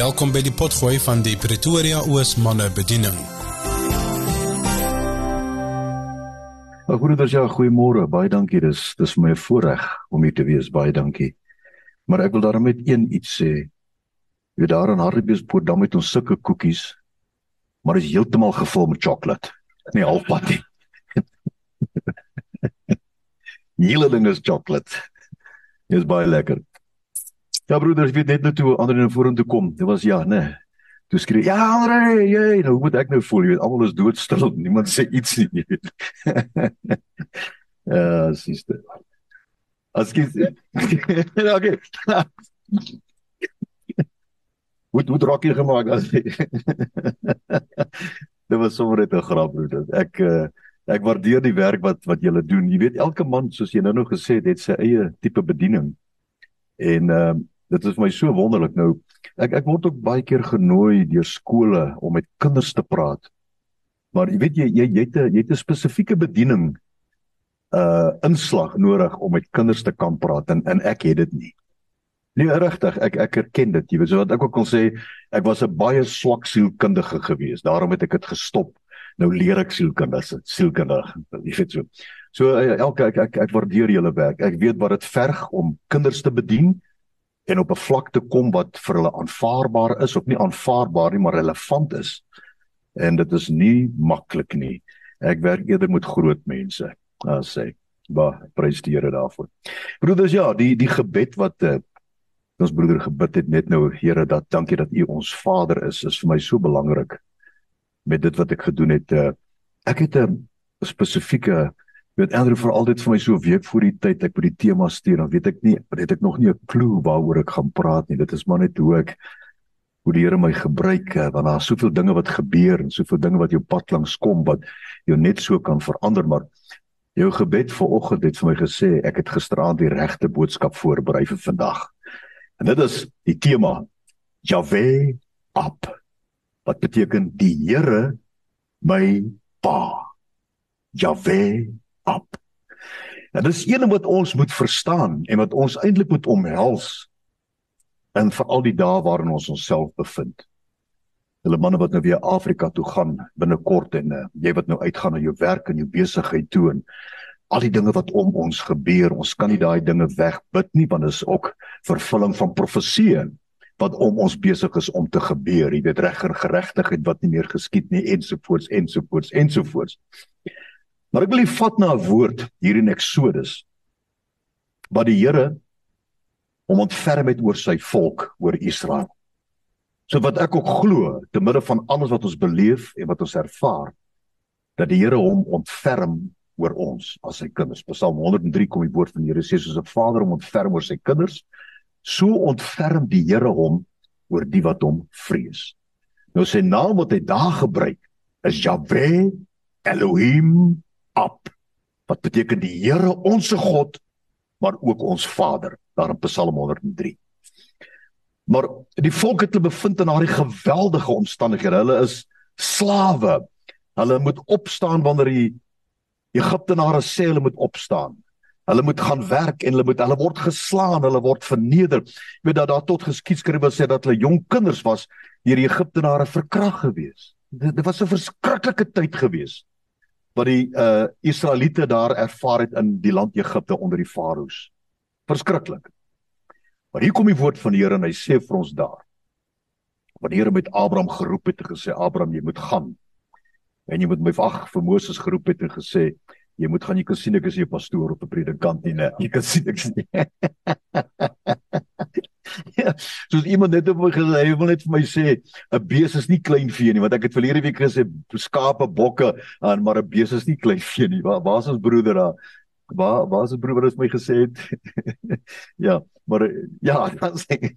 Welkom by die potgooi van die Pretoria Oos manne bediening. Goeiemôre, ja, goeiemôre. Baie dankie. Dis dis my voorreg om hier te wees. Baie dankie. Maar ek wil daarmee net een iets sê. Jy daar in Hartbees Poort dan met ons sulke koekies, maar is heeltemal gevul met sjokolade. Nee, halfpad nie. Hele ding is sjokolade. Dit is baie lekker. Ja broeders, weet net nou toe ander in vorentoe kom. Dit was ja, né. Nee. Toe skree ja, Andre, jy, nou hoe moet ek nou voel? Jy weet almal is doodstil. Niemand sê iets nie, ja, sister. As jy okay. Hoe hoe draak jy gemaak as jy Dit was sommer net 'n grap broeder. Ek uh, ek waardeer die werk wat wat julle doen. Jy weet elke man soos jy nou nog gesê het, het sy eie tipe bediening. En ehm uh, dit is vir my so wonderlik nou. Ek ek word ook baie keer genooi deur skole om met kinders te praat. Maar jy weet jy jy jy het 'n jy het 'n spesifieke bediening uh inslag nodig om met kinders te kan praat en en ek het dit nie. Nee regtig, ek ek erken dit. Jy weet so wat ek ook wil sê, ek was 'n baie swak sielkundige gewees. Daarom het ek dit gestop. Nou leer ek sielkundige, sielkundige. Jy weet so. So uh, elke ek ek, ek waardeer julle werk. Ek weet wat dit verg om kinders te bedien en op 'n vlak te kom wat vir hulle aanvaarbaar is of nie aanvaarbaar nie maar relevant is. En dit is nie maklik nie. Ek werk eerder met groot mense. As sê, ba, prys die Here daarvoor. Broeders, ja, die die gebed wat uh, ons broeder gebid het net nou, Here, dat dankie dat U ons Vader is, is vir my so belangrik met dit wat ek gedoen het. Uh, ek het 'n spesifieke weet Andrew vir altyd vir my so week voor die tyd ek by die tema stuur dan weet ek nie het ek nog nie 'n klou waaroor ek gaan praat nie. Dit is maar net hoe ek hoe die Here my gebruik eh, want daar's soveel dinge wat gebeur en soveel dinge wat jou pad langs kom wat jou net so kan verander maar jou gebed vanoggend het vir my gesê ek het gisteraand die regte boodskap voorberei vir vandag. En dit is die tema Jave up wat beteken die Here my pa. Jave up. En dis een wat ons moet verstaan en wat ons eintlik moet omhels in veral die dae waarin ons onsself bevind. Hulle manne wat nou weer Afrika toe gaan binnekort en uh, jy wat nou uitgaan na jou werk en jou besigheid toe en al die dinge wat om ons gebeur, ons kan nie daai dinge wegbid nie want dit is ook vervulling van profeseë wat om ons besig is om te gebeur. Jy weet reg en geregtigheid wat nie meer geskied nie ensovoorts ensovoorts ensovoorts. Maar ek wil hier vat na 'n woord hier in Eksodus. Wat die Here om ontferm het oor sy volk, oor Israel. So wat ek ook glo, te midde van alles wat ons beleef en wat ons ervaar, dat die Here hom ontferm oor ons as sy kinders. Psalm 103 kom die woord van die Here sê soos 'n vader hom ontferm oor sy kinders, so ontferm die Here hom oor die wat hom vrees. Nou sy naam wat hy daar gebruik is Jahwe Elohim Ab wat beteken die Here onsse God maar ook ons Vader daar in Psalm 103. Maar die volk het hulle bevind in daardie geweldige omstandighede. Hulle is slawe. Hulle moet opstaan wanneer die Egiptenare sê hulle moet opstaan. Hulle moet gaan werk en hulle moet hulle word geslaan, hulle word verneder. Jy weet dat daar tot geskiedskrywe sê dat hulle jong kinders was deur die Egiptenare verkragt gewees. Dit, dit was 'n verskriklike tyd gewees wat die uh Israeliete daar ervaar het in die land Egipte onder die farao's. Verskriklik. Maar hier kom die woord van die Here en hy sê vir ons daar. Wanneer die Here met Abraham geroep het en gesê Abraham jy moet gaan. En jy moet my ag vir Moses geroep het en gesê jy moet gaan jy kan sien ek is nie 'n pastoor of 'n predikant nie, nee. Jy kan sien ek is nie. Ja, soos iemand net op my gesê, hy wil net vir my sê 'n bees is nie klein vee nie, want ek het verlede week gesê skape, bokke, en maar 'n bees is nie klein vee nie. Waar waar is ons broeder daar? Waar waar is ons broeder wat my gesê het? ja, maar ja, dan sê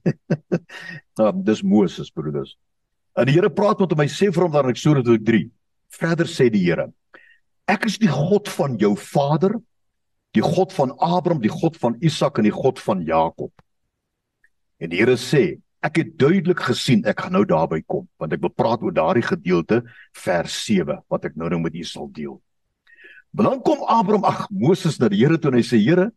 nou, dis Moses broeders. En die Here praat met hom, hy sê vir hom daar in Eksodus 3. Verder sê die Here: Ek is die God van jou vader, die God van Abraham, die God van Isak en die God van Jakob. En die Here sê, ek het duidelik gesien ek gaan nou daarby kom, want ek wil praat oor daardie gedeelte vers 7 wat ek nou nou met u sal deel. Maar dan kom Abraham, ag Moses na die Here toe en hy sê Here,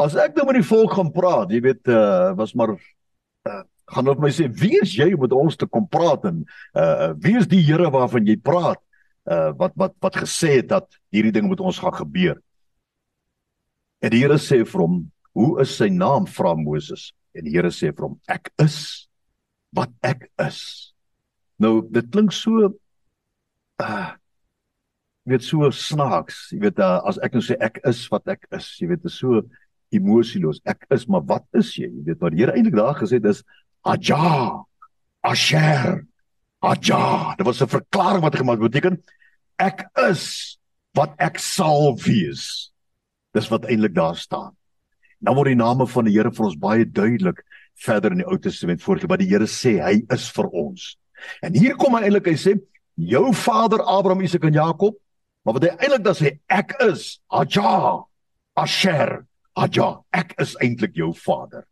as ek nou met die volk gaan praat, jy weet uh was maar uh gaan hulle my sê wie is jy om met ons te kom praat en uh wie is die Here waarvan jy praat uh wat wat wat gesê het dat hierdie ding met ons gaan gebeur? En die Here sê vir hom hoe is sy naam? vra Moses en die Here sê vir hom ek is wat ek is nou dit klink so uh jy weet so snaaks jy weet uh, as ek nou sê ek is wat ek is jy weet dit is so emosieloos ek is maar wat is jy jy weet wat die Here eintlik daar gesê het is Aja. Asher. Aja. Dit was 'n verklaring wat gemaak beteken ek is wat ek sal wees. Dis wat eintlik daar staan. Nou word die name van die Here vir ons baie duidelik verder in die Ou Testament voorgelees wat die Here sê hy is vir ons. En hier kom hy eintlik hy sê jou vader Abraham, Isak en Jakob, maar wat hy eintlik dan sê ek is Aja. Asher. Aja. Ek is eintlik jou vader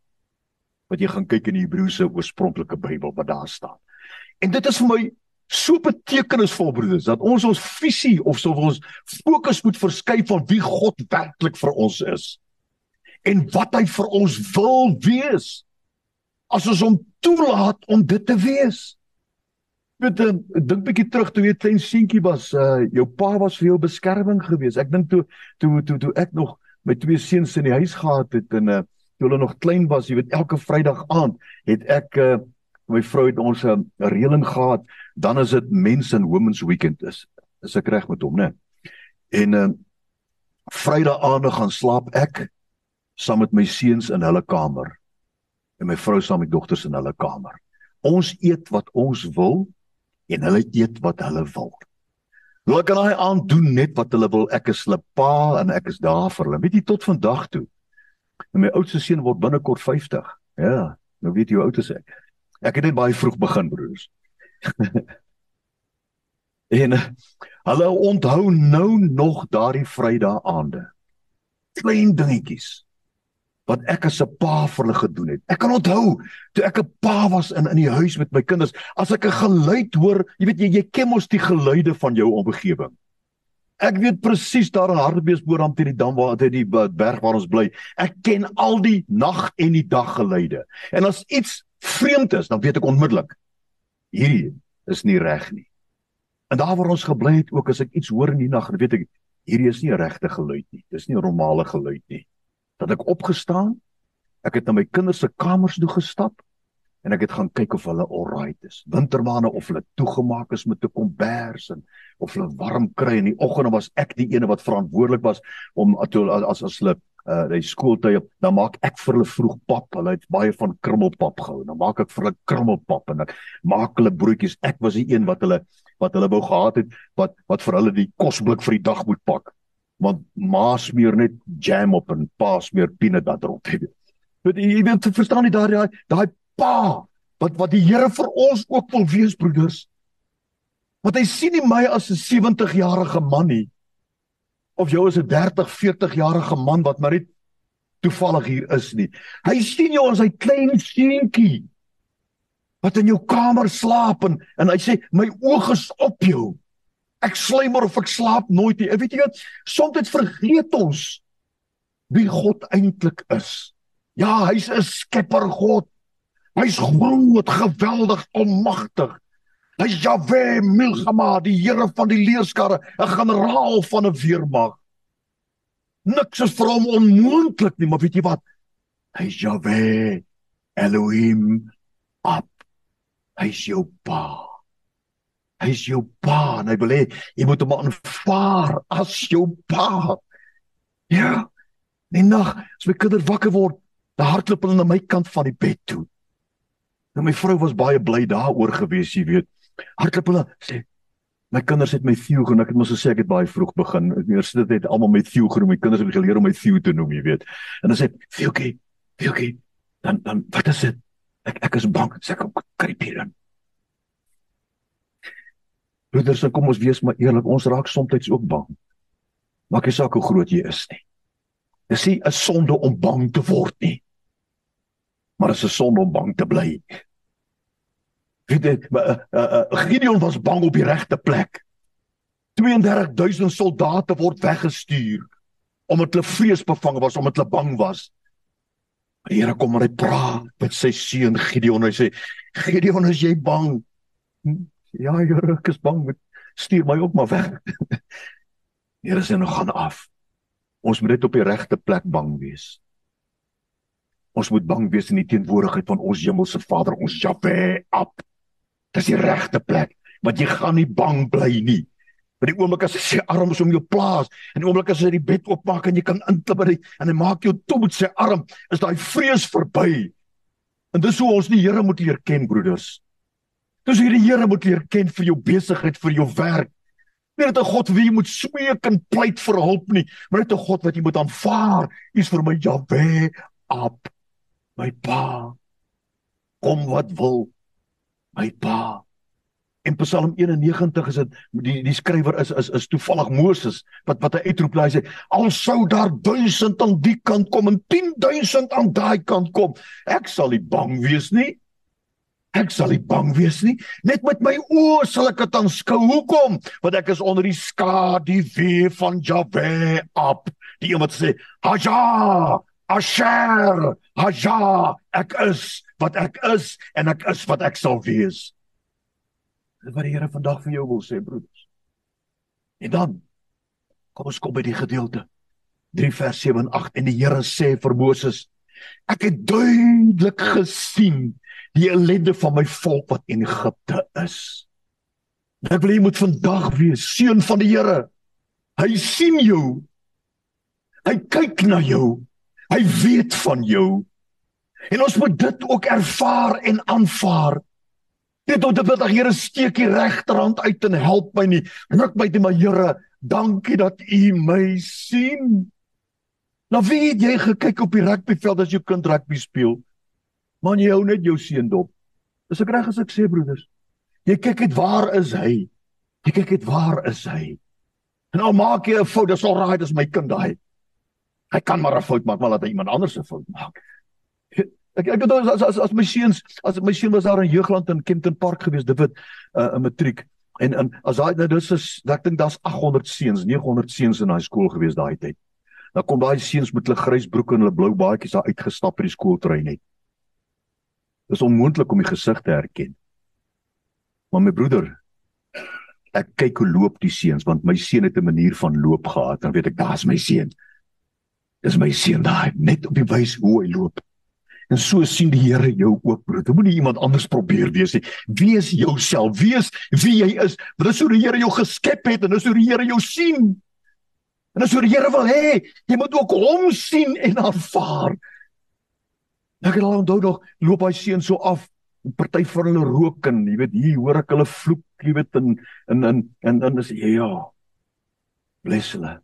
wat jy gaan kyk in die Hebreëse oorspronklike Bybel wat daar staan. En dit is vir my so betekenisvol broeders dat ons ons visie of so ons fokus moet verskuif van wie God werklik vir ons is en wat hy vir ons wil wees as ons hom toelaat om dit te wees. Weet jy, dink bietjie terug toe jy klein seentjie was, uh, jou pa was vir jou beskerming geweest. Ek dink toe toe toe toe ek nog my twee seuns in die huis gehad het en uh, toe hulle nog klein was, jy weet elke Vrydag aand het ek uh, my vrou het ons 'n uh, reëling gehad, dan is dit mense en women's weekend is. Is ek reg met hom, né? En uh, Vrydag aande gaan slaap ek saam met my seuns in hulle kamer en my vrou saam met dogters in hulle kamer. Ons eet wat ons wil en hulle eet wat hulle wil. Hulle kan hy aan doen net wat hulle wil. Ek is hulle pa en ek is daar vir hulle. Weet jy tot vandag toe En my oudste seun word binnekort 50. Ja, nou weet jy hoe oud is ek. Ek het net baie vroeg begin, broers. en hulle onthou nou nog daardie Vrydag aande. Klein dingetjies wat ek as 'n pa vir hulle gedoen het. Ek kan onthou toe ek 'n pa was in in die huis met my kinders, as ek 'n geluid hoor, jy weet jy jy ken mos die geluide van jou omgewing. Ek weet presies daar in Hartbeespoort aan teen die dam waar dit die berg waar ons bly. Ek ken al die nag en die dag geluide. En as iets vreemd is, dan weet ek onmiddellik hierdie is nie reg nie. En daar waar ons gebly het, ook as ek iets hoor in die nag, dan weet ek hierdie is nie 'n regte geluid nie. Dis nie 'n normale geluid nie. Dat ek opgestaan, ek het na my kinders se kamers toe gestap en ek het gaan kyk of hulle alright is. Wintermaande of hulle toegemaak is met 'n kombers en of hulle warm kry in die oggende was ek die ene wat verantwoordelik was om as as hulle uh die skooltye dan maak ek vir hulle vroeg pap. Hulle het baie van krummelpap gehou. Dan maak ek vir hulle krummelpap en ek maak hulle broodjies. Ek was die een wat hulle wat hulle wou gehad het wat wat vir hulle die kosblik vir die dag moet pak. Want ma smeer net jam op en pa smeer peanut butter op. Weet jy, jy weet verstaan nie daai daai pa wat wat die Here vir ons ook wil wees broeders. Want hy sien nie my as 'n 70 jarige man nie of jou as 'n 30, 40 jarige man wat maar net toevallig hier is nie. Hy sien jou as hy klein seentjie wat in jou kamer slaap en en hy sê my oë is op jou. Ek slymer of ek slaap nooit nie. Weet jy wat? Soms vergeet ons wie God eintlik is. Ja, hy's 'n skepper God. Hy's groot, geweldig, almagtig. Hy's Jahwe Milchama, die Here van die leerskare, 'n generaal van 'n weermag. Niks is vir hom onmoontlik nie, maar weet jy wat? Hy's Jahwe Elohim op. Hy's jou pa. Hy's jou pa, en hy wil hê jy moet hom aanvaar as jou pa. Ja. Die nag, as my kinders wakker word, dan hardloop hulle na my kant van die bed toe. Nou my vrou was baie bly daaroor gewees, jy weet. Hardloop hulle sê my kinders het my Theo genoem. Ek het mos gesê ek het baie vroeg begin. Eers dit het almal my Theo genoem. My kinders het geleer om my Theo te noem, jy weet. En dan sê Theokie, Theokie, dan dan wat is dit? Ek ek is bang. Sê kom kruip hier in. Broeders, kom ons wees maar eerlik. Ons raak soms ook bang. Maak nie saak hoe groot jy is nie. Dis nie 'n sonde om bang te word nie maar is 'n sonde om bang te bly. Weet jy, uh, uh, Gideon was bang op die regte plek. 32000 soldate word weggestuur omdat hulle vreesbevange was, omdat hulle bang was. Die Here kom en hy praat met sy seun Gideon. Hy sê: "Gideon, is jy bang?" Hm? "Ja, Here, ek is bang. Stuur my ook maar weg." Die Here sê: "Nou gaan af. Ons moet net op die regte plek bang wees." Ons moet bang wees in die teenwoordigheid van ons hemelse Vader, ons Jahwe, op. Dis die regte plek, want jy gaan nie bang bly nie. By die oomblik as hy sy arms om jou plaas en die oomblik as hy die bed oopmaak en jy kan inklim by en hy maak jou toe met sy arm, is daai vrees verby. En dis hoe ons die Here moet leer ken, broeders. Dis hoe die Here moet leer ken vir jou besigheid, vir jou werk. Nie net 'n God wie jy moet smeek en pleit vir hulp nie, maar net 'n God wat jy moet aanvaar. Is vir my Jahwe, op my pa. Kom wat wil, my pa. En Psalm 91 is dit die die skrywer is is is toevallig Moses wat wat hy uitroep hy sê al sou daar 1000 aan die kant kom en 10000 aan daai kant kom ek sal nie bang wees nie ek sal nie bang wees nie. Net met my oë sal ek dit aanskou hoekom? Want ek is onder die skadu wee van Jahwe op die iemand sê haja! Asher! Haja! Ek is wat ek is en ek is wat ek sal wees. Dis wat die Here vandag vir jou wil sê, broeders. En dan kom ons kom by die gedeelte. 3 vers 7 en 8 en die Here sê vir Moses: Ek het duidelik gesien die ellende van my volk wat in Egipte is. Ek wil jy moet vandag wees seun van die Here. Hy sien jou. Hy kyk na jou. Hy weet van jou. En ons moet dit ook ervaar en aanvaar. Dit tot dit dat Here steek die regterhand uit en help my nie. Ruk my te my Here, dankie dat U my sien. Nou wie het jy gekyk op die rugbyveld as jou kind rugby speel? Man jy hou net jou seun dop. Is ek reg as ek sê broeders? Jy kyk net waar is hy? Jy kyk net waar is hy? En al maak jy 'n fout, dis al raai dis my kind daai. Hy kan maar 'n fout maak, maar laat hy iemand anders se fout maak. Ek ek bedoel as as as my seuns as my seun was daar in Jeugland in Kempton Park gewees, dit word 'n uh, matriek. En en as daai nou dis is ek dink daar's 800 seuns, 900 seuns in daai skool gewees daai tyd. Dan kom daai seuns met hulle grys broeke en hulle blou baadjies daar uitgestap by die skooltrein net. Dis onmoontlik om die gesig te herken. Maar my broeder, ek kyk hoe loop die seuns want my seun het 'n manier van loop gehad. Dan weet ek, daar's my seun. Dis my seun daai, net op die wys hoe hy loop. En so sien die Here jou ook, broer. Moenie iemand anders probeer wees nie. Wees jouself. Wees wie jy is. Want dis hoe die Here jou geskep het en dis hoe die Here jou sien. En dis hoe die Here wil hê jy moet ook hom sien en aanvaar. Ek het al onthou nog loop hy seun so af. Party van hulle rook en jy weet hier hoor ek hulle vloek, jy weet in in in en dan is ja. Bless hulle.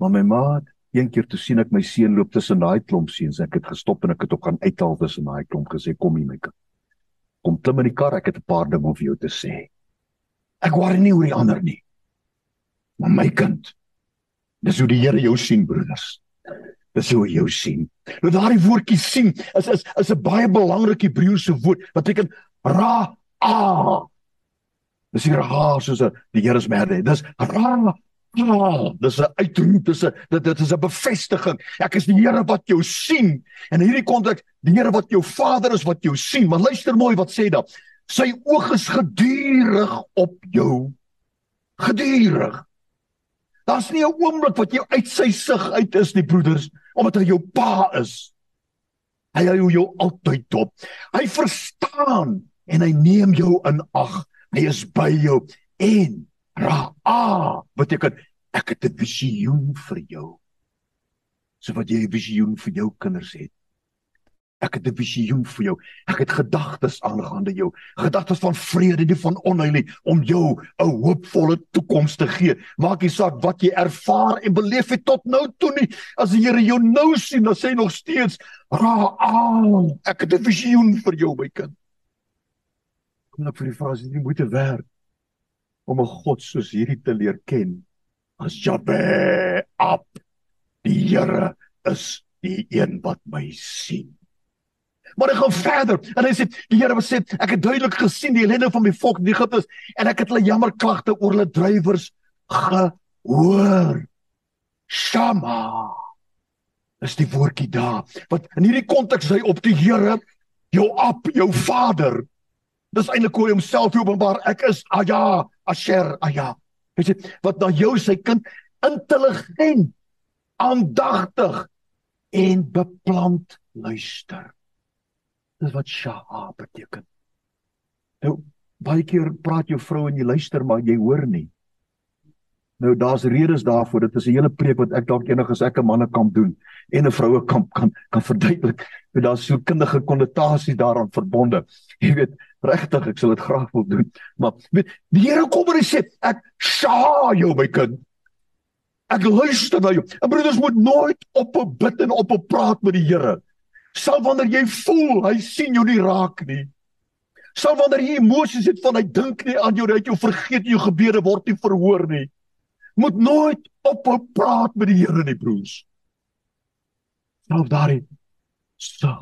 Maar my maat een keer toe sien ek my seun loop tussen daai klomp seuns. Ek het gestop en ek het op gaan uithaal tussen daai klomp gesê kom hier my kind. Kom klim in die kar, ek het 'n paar dinge om vir jou te sê. Ek worry nie oor die ander nie. Maar my kind, dis hoe die Here jou sien, broeders. Dis hoe jou sien. Nou daardie woordjie sien is is is 'n baie belangrike Hebreëse woord wat beteken ra a. Dis hier ha soos die Here se merde. Dis ra Ja, dis 'n uitroep, dis 'n dit dit is 'n bevestiging. Ek is die Here wat jou sien. En in hierdie konteks, die Here wat jou Vader is wat jou sien. Maar luister mooi wat sê dit. Sy oog is gedurig op jou. Gedurig. Daar's nie 'n oomblik wat jy uit sy sig uit is nie, broeders, omdat hy jou pa is. Hy hou jou altyd dop. Hy verstaan en hy neem jou in ag. Hy is by jou en Ra beteken ek het 'n visioen vir jou. So wat jy 'n visioen vir jou kinders het. Ek het 'n visioen vir jou. Ek het gedagtes aangaande jou. Gedagtes van vrede, nie van onheil nie, om jou 'n hoopvolle toekoms te gee. Maak nie saak wat jy ervaar en beleef het tot nou toe nie. As die Here jou nou sien, dan sê hy nog steeds, "Ra, ek het 'n visioen vir jou, my kind." Kom ek vir die dit nie moeite werd om 'n God soos hierdie te leer ken as Jabbe op die Here is die een wat my sien. Maar ek gaan verder en hy sê die Here sê ek het duidelik gesien die ellende van my volk in Egipte en ek het hulle jammerklagte oor hulle drywers gehoor. Shama. is die woordjie daar. Wat in hierdie konteks hy op die Here, jou op, jou Vader. Dis eintlik hoe hy homself openbaar. Ek is Aya, Asher, Aya. Weet jy wat na jou sy kind intelligent, aandagtig en beplant luister. Dis wat Shaha beteken. Nou baie keer praat jou vrou en jy luister maar jy hoor nie. Nou daar's redes daarvoor. Dit is 'n hele preek wat ek dalk enigiets ek 'n manne kan doen en 'n vroue kan kan kan verduidelik. Want daar's so kundige konnotasies daaraan verbonde. Jy weet, regtig, ek sal dit graag wil doen. Maar weet, die Here kom en sê, ek sha jou my kind. Ek luister na jou. En broeders moet nooit op 'n bid en op 'n praat met die Here. Sal wanneer jy voel hy sien jou nie raak nie. Sal wanneer jy emosies het van hy dink nie aan jou, hy het jou vergeet, jou gebede word nie verhoor nie moet nooit ophou praat met die Here nie broers. Self daarin so.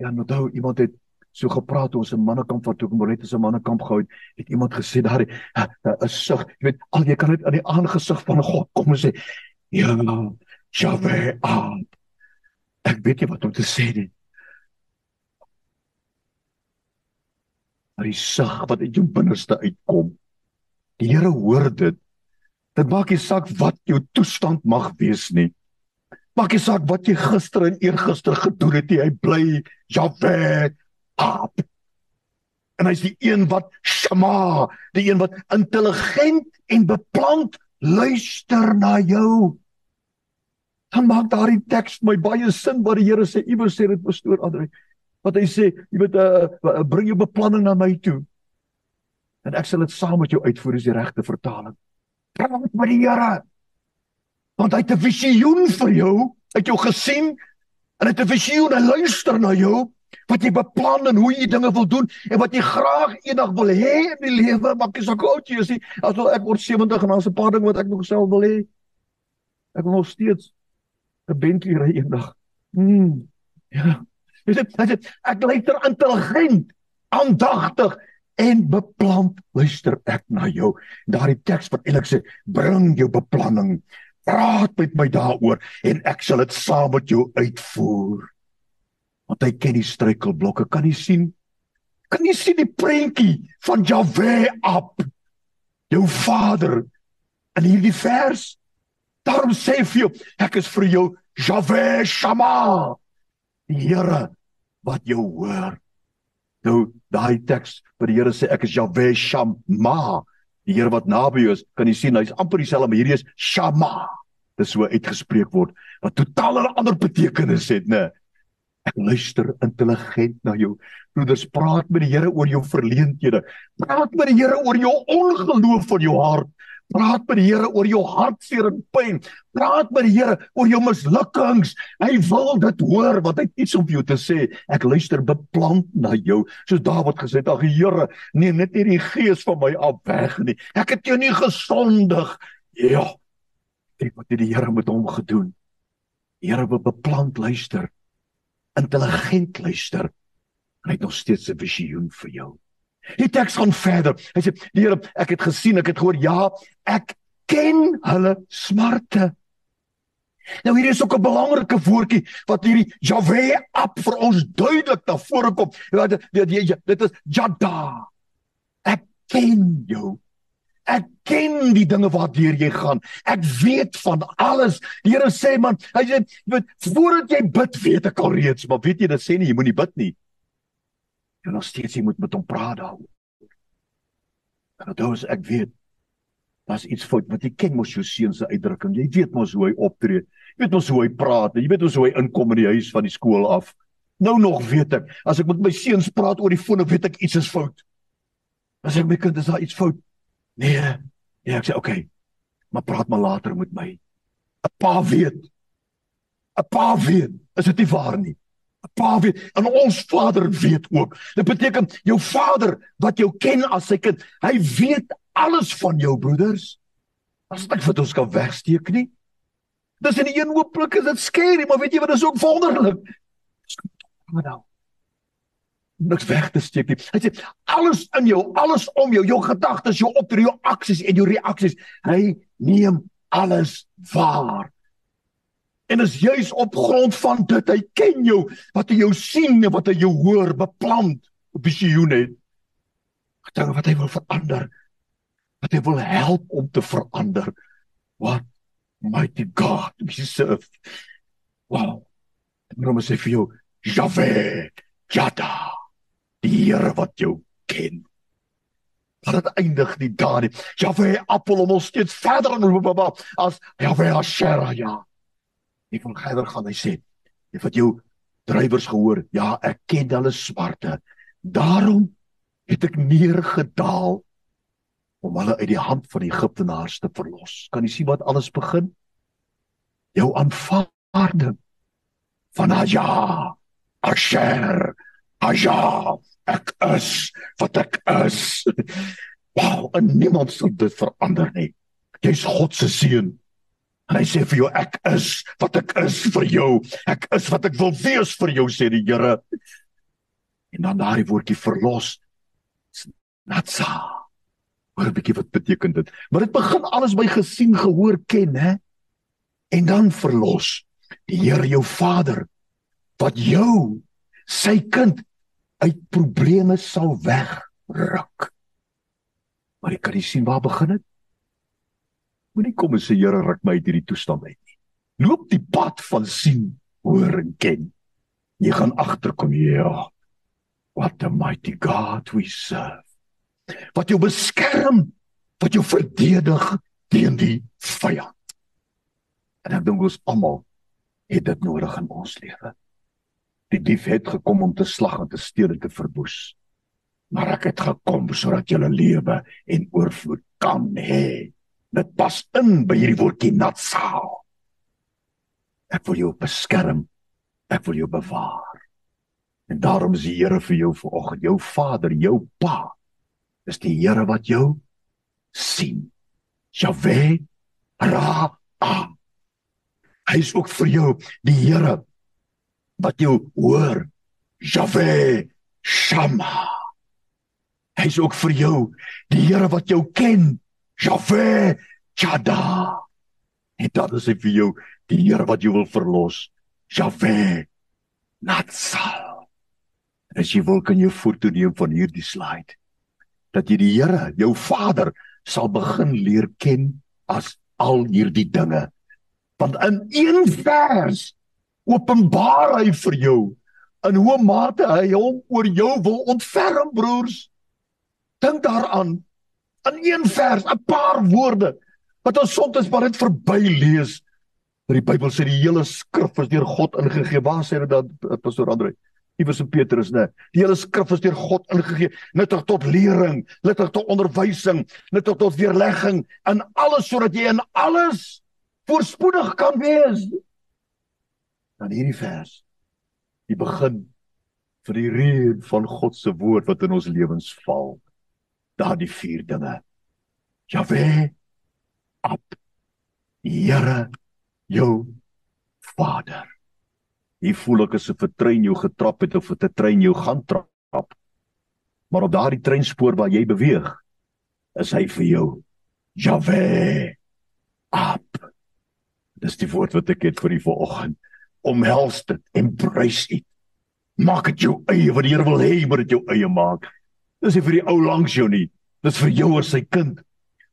Ja, nou daai iemand het so gepraat ons 'n mannekamp wat toe kom net as 'n mannekamp gehou het, het iemand gesê daar 'n sug, jy weet al jy kan net aan die aangesig van God kom en sê ja, Jave aan. Ek weet nie wat om te sê nie. Maar die sug wat uit jou binneste uitkom. Die Here hoor dit. Dit maak nie saak wat jou toestand mag wees nie. Maak nie saak wat jy gister en eergister gedoen het nie. Hy bly Jahwe op. En hy's die een wat Shama, die een wat intelligent en beplant luister na jou. Dan maak daardie teks my baie sin wat die Here sê. Iewers sê dit pastoor Andre wat hy sê, jy weet uh, uh, bring jou beplanning na my toe en ek sal dit saam met jou uitvoer is die regte vertaling. Praat met die Here. Want hy het 'n visioen vir jou, het jou gesien en hy het 'n visioen en luister na jou wat jy beplan en hoe jy dinge wil doen en wat jy graag eendag wil hê in die lewe, ek is ook oud jy sê, as ek word 70 en daar's 'n paar dinge wat ek nog self wil hê. Ek wil nog steeds 'n Bentley ry eendag. Mm. Ja. Jy sê ek luister intelligent, aandagtig en beplant luister ek na jou. Daardie teks wat eintlik sê bring jou beplanning. Praat met my daaroor en ek sal dit saam met jou uitvoer. Want hy ken die struikelblokke. Kan jy sien? Kan jy sien die prentjie van Jahwe op? Jou Vader in hierdie vers. Daarom sê vir jou, ek is vir jou Jahwe Shama. Die Here wat jou hoor. Nou daai teks waar die Here sê ek is Jahwe Shama, die Here wat naby jou is, kan jy sien hy's amper dieselfde, maar hierdie is Shama. Dis so uitgespreek word wat totaal 'n ander betekenis het, né? Ek luister intelligent na jou. Broeders, praat met die Here oor jou verleenthede. Praat met die Here oor jou ongeloof van jou hart. Praat met die Here oor jou hartseer en pyn. Praat met die Here oor jou mislukkings. Hy wil dit hoor wat hy iets om jou te sê. Ek luister beplant na jou. Soos Dawid gesê het: "Ag Here, neem net nie die gees van my af weg nie. Ek het jou nie gesondig." Ja. Ek wat het die Here met hom gedoen? Die Here wil beplant luister. Intelligent luister. Hy het nog steeds 'n visioen vir jou. Die teks gaan verder. Hy sê: "Die Here, ek het gesien, ek het gehoor, ja, ek ken hulle smarte." Nou hier is ook 'n belangrike woordjie wat hierdie Jahwe op vir ons duidelik na vore kom. Dit dit dit is Jada. Ek ken jou. Ek ken die dinge waardeur jy gaan. Ek weet van alles. Die Here sê man, hy sê voordat jy bid, weet ek al reeds, maar weet jy dit sê nie jy moenie bid nie. Jy nog steeds jy moet met hom praat daaroor. En dit is ek weet daar's iets fout want jy ken mos jou seun se uitdrukking. Jy weet mos hoe hy optree. Jy weet mos hoe hy praat. Jy weet mos hoe hy inkom in die huis van die skool af. Nou nog weet ek, as ek met my seuns praat oor die foon, weet ek iets is fout. As ek my kind is daar iets fout. Nee. Ja, ek sê okay. Maar praat maar later met my. 'n Pa weet. 'n Pa weet. Is dit nie waar nie? Pa weet en ons Vader weet ook. Dit beteken jou Vader wat jou ken as sy kind, hy weet alles van jou broeders. As dit vir ons kan wegsteek nie. Dis in die een ooplik is dit skerry, maar weet jy wat is ook wonderlik? Maar nou niks weg te steek nie. Hy sê alles in jou, alles om jou, jou gedagtes, jou optrede, jou aksies en jou reaksies, hy neem alles waar. En is juis op grond van dit hy ken jou, wat hy jou sien en wat hy jou hoor beplant op visioen het. Dinge wat hy wil verander. Wat hy wil help om te verander. What mighty God we serve. Wow. En dan sê vir jou Jave, Jada. Die Here wat jou ken. Maar dit eindig nie daar nie. Jave appel om ons steeds verder in as Jave Asherah ja. Wil verder gaan. Hy sê, "Jy wat jou drywers gehoor, ja, ek ken hulle smarte. Daarom het ek neergedaal om hulle uit die hand van die Egiptenaars te verlos." Kan jy sien wat alles begin? Jou aanvaarding van Aja, Asher, Aja, ek is wat ek is. Wow, en niemand sal dit verander nie. Jy's God se seun. En hy sê vir jou ek is wat ek is vir jou. Ek is wat ek wil wees vir jou sê die Here. En dan daardie woordjie verlos. Natsa. Hoor 'n bietjie wat beteken dit. Maar dit begin alles by gesien, gehoor, ken, hè? En dan verlos. Die Here jou Vader wat jou sy kind uit probleme sal wegruk. Maar jy kan nie sien waar begin dit? Moenie kom en sê Here ruk my uit hierdie toestand uit nie. Loop die pad van sien, hoor en ken. Jy gaan agterkom, ja. What a mighty God we serve. Wat jou beskerm, wat jou verdedig teen die vyand. En ek dink ons almal het dit nodig in ons lewe. Die dief het gekom om te slag en te steel en te verwoes. Maar ek het gekom sodat jy 'n lewe en oorvloed kan hê. Dit pas in by hierdie woordjie natsaal. Ek wil jou beskerm. Ek wil jou bewaar. En daarom is die Here vir jou vanoggend, jou Vader, jou Pa. Dis die Here wat jou sien. Jahwe Ra. Hy is ook vir jou die Here wat jou hoor. Jahwe Shama. Hy is ook vir jou die Here wat jou ken. Jahwe Chada. En dan is hy vir jou die Here wat jou wil verlos. Jahwe Natsal. As jy wil kan jy foto neem van hierdie slide dat jy die Here, jou Vader, sal begin leer ken as al hierdie dinge. Want in een vers openbaar hy vir jou in hoe mate hy hom oor jou wil ontferm broers. Dink daaraan in een vers, 'n paar woorde wat ons soms maar net verby lees. Maar die Bybel sê die hele skrif is deur God ingegee. Waar sê dit dan eh, Pastor Andre? Iewers in Petrus, né? Die hele skrif is deur God ingegee, nuttig tot lering, nuttig tot onderwysing, nuttig tot weerlegging in alles sodat jy in alles voorspoedig kan wees. Dan hierdie vers. Die begin vir die reën van God se woord wat in ons lewens val daardie vier dinge. Jahwe op. Here jou Vader. Hier voel ek asof 'n trein jou getrap het of 'n trein jou gaan trap. Maar op daardie treinspoor waar jy beweeg, is hy vir jou. Jahwe op. Dis die woord wat ek het vir u vanoggend. Omhels dit, embrace it. Maak dit jou eie wat die Here wil hê, moet dit jou eie maak. Dis nie vir die ou langs jou nie. Dis vir jou as sy kind.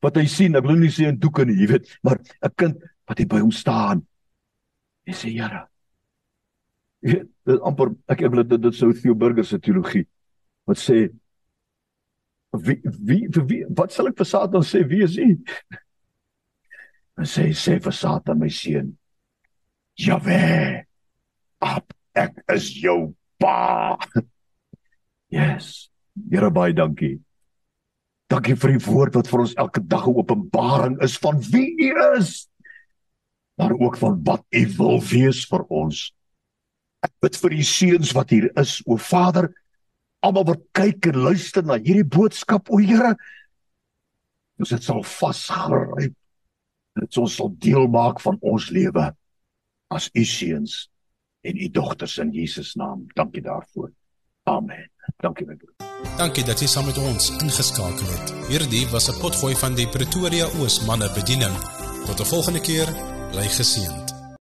Wat hy sien, ek wil nie sê in doeke nie, jy weet, maar 'n kind wat hy by hom staan. Hy sê, "Here." Dit amper ek ek wil dit dit sou Theo Burger se teologie wat sê wie wie vir wie wat sal ek vir Satan sê wie is hy? En sê sê vir Satan my seun. Jave. Op ek is jou pa. Yes. Here baie dankie. Dankie vir die woord wat vir ons elke dag 'n openbaring is van wie U is. Maar ook van wat U wil wees vir ons. Ek bid vir die seuns wat hier is, o Vader, almal wat kyk en luister na hierdie boodskap, o Here. Ons dit sal vasgryp. Dit ons sal deel maak van ons lewe as U seuns en U dogters in Jesus naam. Dankie daarvoor. Amen. Dankie my broer. Dankie dat jy saam met ons ingeskakel het. Hierdie was 'n potgooi van die Pretoria Oos manne bediening. Tot 'n volgende keer, bly geseën.